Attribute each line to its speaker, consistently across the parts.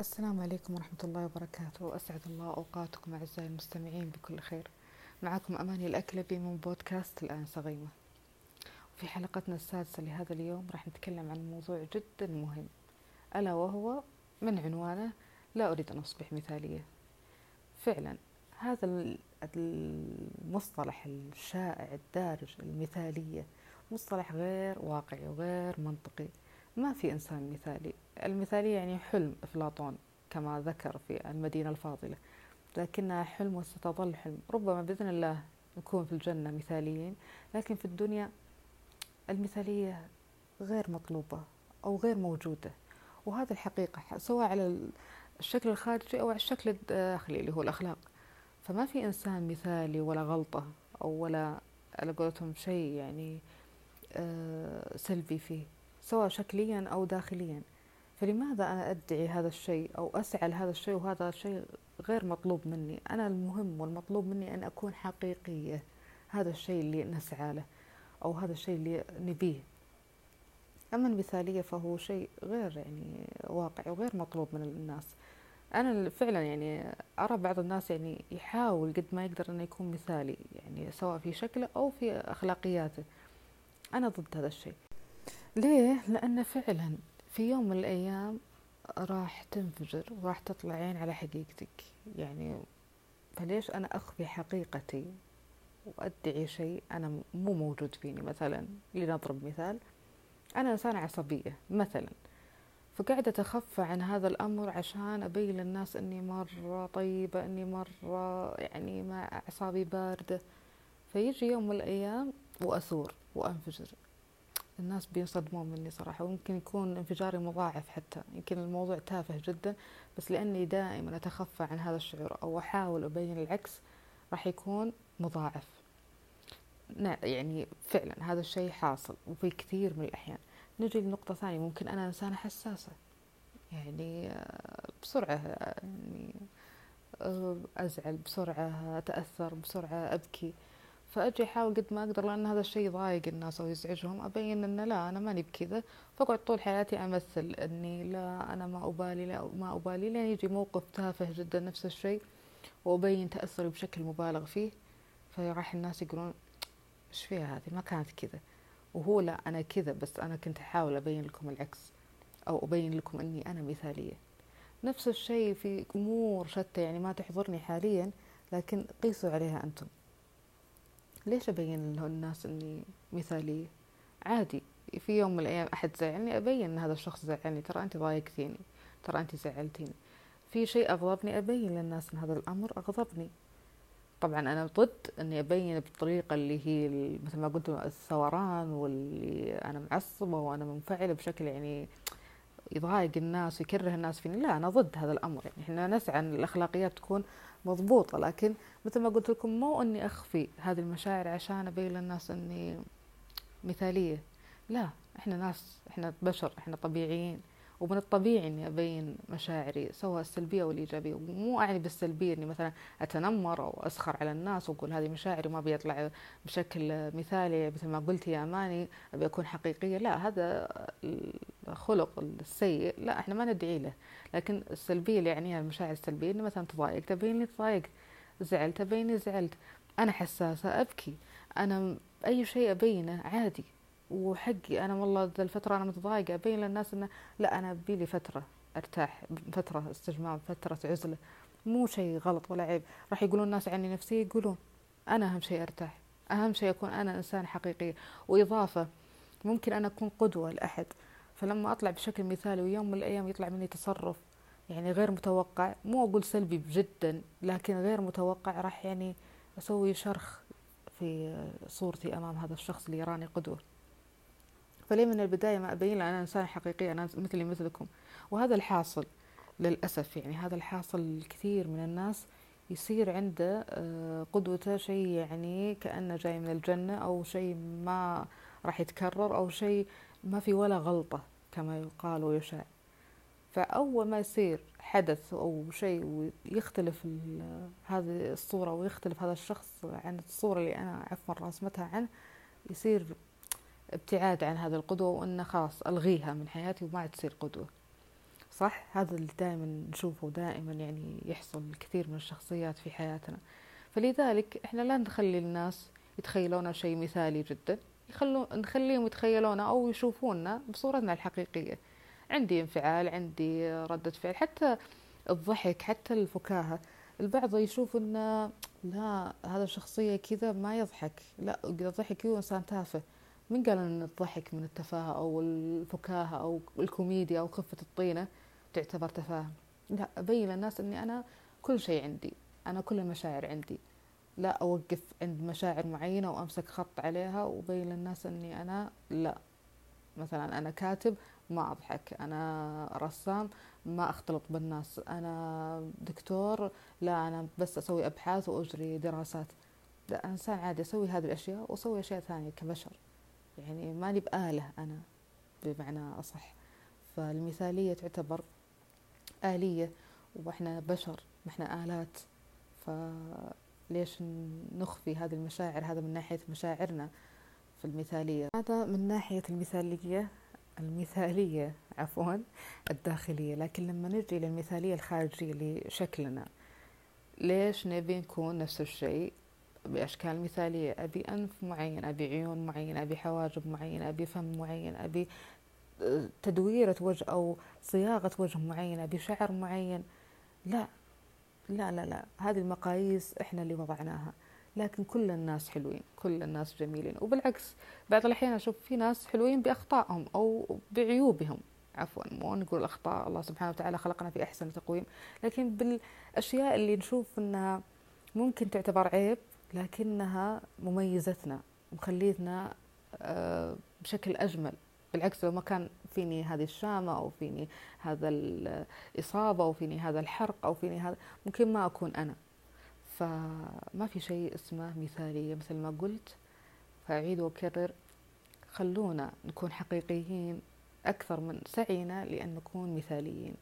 Speaker 1: السلام عليكم ورحمة الله وبركاته. أسعد الله أوقاتكم أعزائي المستمعين بكل خير. معكم أماني الأكلبي من بودكاست الآن صغيمة وفي حلقتنا السادسة لهذا اليوم راح نتكلم عن موضوع جدا مهم. ألا وهو من عنوانه لا أريد أن أصبح مثالية. فعلا هذا المصطلح الشائع الدارج المثالية مصطلح غير واقعي وغير منطقي. ما في إنسان مثالي. المثالية يعني حلم أفلاطون كما ذكر في المدينة الفاضلة لكنها حلم وستظل حلم. ربما بإذن الله نكون في الجنة مثاليين لكن في الدنيا المثالية غير مطلوبة أو غير موجودة. وهذا الحقيقة سواء على الشكل الخارجي أو على الشكل الداخلي اللي هو الأخلاق. فما في إنسان مثالي ولا غلطة أو ولا على قولتهم شيء يعني آه، سلبي فيه سواء شكليا أو داخليا. فلماذا أنا أدعي هذا الشيء أو أسعى لهذا الشيء وهذا الشيء غير مطلوب مني؟ أنا المهم والمطلوب مني أن أكون حقيقية. هذا الشيء اللي نسعى له أو هذا الشيء اللي نبيه. أما المثالية فهو شيء غير يعني واقعي وغير مطلوب من الناس. أنا فعلا يعني أرى بعض الناس يعني يحاول قد ما يقدر أنه يكون مثالي يعني سواء في شكله أو في أخلاقياته. أنا ضد هذا الشيء. ليه؟ لأن فعلا في يوم من الأيام راح تنفجر وراح تطلع عين على حقيقتك. يعني فليش أنا أخفي حقيقتي وأدعي شيء أنا مو موجود فيني؟ مثلا لنضرب مثال أنا إنسانة عصبية مثلا فقاعدة أتخفى عن هذا الأمر عشان أبين للناس أني مرة طيبة أني مرة يعني ما أعصابي باردة. فيجي يوم من الأيام وأثور وأنفجر. الناس بينصدمون مني صراحة ويمكن يكون انفجاري مضاعف حتى يمكن الموضوع تافه جدا بس لأني دائما أتخفى عن هذا الشعور أو أحاول أبين العكس راح يكون مضاعف يعني فعلا هذا الشيء حاصل وفي كثير من الأحيان. نجي لنقطة ثانية ممكن أنا إنسانة حساسة. يعني آه، بسرعة يعني آه، أزعل بسرعة أتأثر بسرعة أبكي. فأجي أحاول قد ما أقدر لأن هذا الشيء يضايق الناس أو يزعجهم أبين إن لا أنا ماني بكذا. فأقعد طول حياتي أمثل إني لا أنا ما أبالي لا ما أبالي لين يجي موقف تافه جدا نفس الشيء وأبين تأثري بشكل مبالغ فيه. فراح الناس يقولون إيش فيها هذه؟ ما كانت كذا. وهو لا أنا كذا بس أنا كنت أحاول أبين لكم العكس أو أبين لكم إني أنا مثالية. نفس الشيء في أمور شتى يعني ما تحضرني حاليا لكن قيسوا عليها أنتم. ليش أبين للناس إني مثالية عادي في يوم من الأيام أحد زعلني أبين إن هذا الشخص زعلني ترى أنت ضايقتيني ترى أنت زعلتيني. في شيء أغضبني أبين للناس إن هذا الأمر أغضبني. طبعا أنا ضد إني أبين بالطريقة اللي هي مثل ما قلت الثوران واللي أنا معصبة وأنا منفعلة بشكل يعني يضايق الناس ويكره الناس فيني. لا أنا ضد هذا الأمر. يعني إحنا نسعى أن الأخلاقيات تكون مضبوطة لكن مثل ما قلت لكم مو أني أخفي هذه المشاعر عشان أبين للناس أني مثالية. لا إحنا ناس إحنا بشر إحنا طبيعيين. ومن الطبيعي إني أبين مشاعري سواء السلبية أو الإيجابية. ومو أعني بالسلبية إني مثلا أتنمر أو أسخر على الناس وأقول هذه مشاعري وما بيطلع بشكل مثالي. مثل ما قلت يا أماني أبي أكون حقيقية. لا هذا الخلق السيء لا إحنا ما ندعي له. لكن السلبية اللي يعنيها المشاعر السلبية اني مثلا تضايقت تبين تضايقت زعلت ابين زعلت. أنا حساسة أبكي. أنا أي شيء أبينه عادي. وحقي. أنا والله ذا الفترة أنا متضايقة أبين للناس إنه لا أنا أبي لي فترة أرتاح فترة استجمام فترة عزلة. مو شيء غلط ولا عيب. راح يقولون الناس عني نفسيه يقولون أنا أهم شيء أرتاح. أهم شيء أكون أنا إنسان حقيقي. وإضافة ممكن أنا أكون قدوة لأحد. فلما أطلع بشكل مثالي ويوم من الأيام يطلع مني تصرف يعني غير متوقع مو أقول سلبي جدا لكن غير متوقع راح يعني أسوي شرخ في صورتي أمام هذا الشخص اللي يراني قدوة. فليه من البداية ما أبين له أنا إنسان حقيقي أنا مثلي مثلكم. وهذا الحاصل للأسف يعني هذا الحاصل الكثير من الناس يصير عنده آه، قدوته شيء يعني كأنه جاي من الجنة أو شيء ما راح يتكرر أو شيء ما في ولا غلطة كما يقال ويشاع فأول ما يصير حدث أو شيء ويختلف هذه الصورة ويختلف هذا الشخص عن الصورة اللي أنا عفوا رسمتها عنه يصير ابتعاد عن هذه القدوة وأنه خلاص ألغيها من حياتي وما عاد تصير قدوة. صح؟ هذا اللي دائما نشوفه دائما يعني يحصل كثير من الشخصيات في حياتنا. فلذلك إحنا لا نخلي الناس يتخيلون شيء مثالي جدا. يخلو نخليهم يتخيلونه أو يشوفونا بصورتنا الحقيقية. عندي انفعال عندي ردة فعل حتى الضحك حتى الفكاهة. البعض يشوف انه لا هذا الشخصية كذا ما يضحك. لا إذا ضحك هو إنسان تافه. من قال أن الضحك من التفاهة أو الفكاهة أو الكوميديا أو خفة الطينة تعتبر تفاهة؟ لا أبين للناس أني أنا كل شيء عندي. أنا كل المشاعر عندي. لا أوقف عند مشاعر معينة وأمسك خط عليها وأبين للناس أني أنا لا. مثلا أنا كاتب ما أضحك أنا رسام ما أختلط بالناس أنا دكتور لا أنا بس أسوي أبحاث وأجري دراسات. لا أنا إنسان عادي أسوي هذه الأشياء وأسوي أشياء ثانية كبشر. يعني ماني بآلة أنا بمعنى أصح. فالمثالية تعتبر آلية وإحنا بشر ما إحنا آلات. فليش نخفي هذه المشاعر هذا من ناحية مشاعرنا في المثالية. هذا من ناحية المثالية المثالية عفوا الداخلية. لكن لما نجي للمثالية الخارجية لشكلنا ليش نبي نكون نفس الشيء بأشكال مثالية؟ أبي أنف معين أبي عيون معينة أبي حواجب معينة أبي فم معين أبي تدويرة وجه أو صياغة وجه معين أبي شعر معين. لا لا لا لا هذه المقاييس إحنا اللي وضعناها. لكن كل الناس حلوين كل الناس جميلين. وبالعكس بعض الأحيان أشوف في ناس حلوين بأخطائهم أو بعيوبهم. عفوا مو نقول أخطاء الله سبحانه وتعالى خلقنا في أحسن تقويم. لكن بالأشياء اللي نشوف أنها ممكن تعتبر عيب لكنها مميزتنا ومخليتنا آه، بشكل أجمل. بالعكس لو ما كان فيني هذه الشامة أو فيني هذا الإصابة أو فيني هذا الحرق أو فيني هذا ممكن ما أكون أنا. فما في شيء اسمه مثالية. مثل ما قلت فأعيد وأكرر خلونا نكون حقيقيين أكثر من سعينا لأن نكون مثاليين.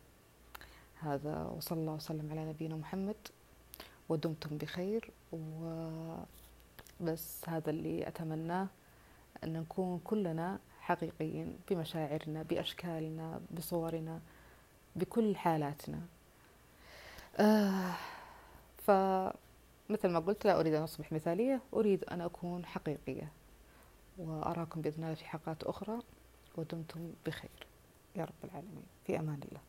Speaker 1: هذا وصلى الله وسلم على نبينا محمد. ودمتم بخير. وبس هذا اللي أتمناه أن نكون كلنا حقيقيين بمشاعرنا بأشكالنا بصورنا بكل حالاتنا. آه فمثل ما قلت لا أريد أن أصبح مثالية أريد أن أكون حقيقية وأراكم بإذن الله في حلقات أخرى ودمتم بخير. يا رب العالمين. في أمان الله.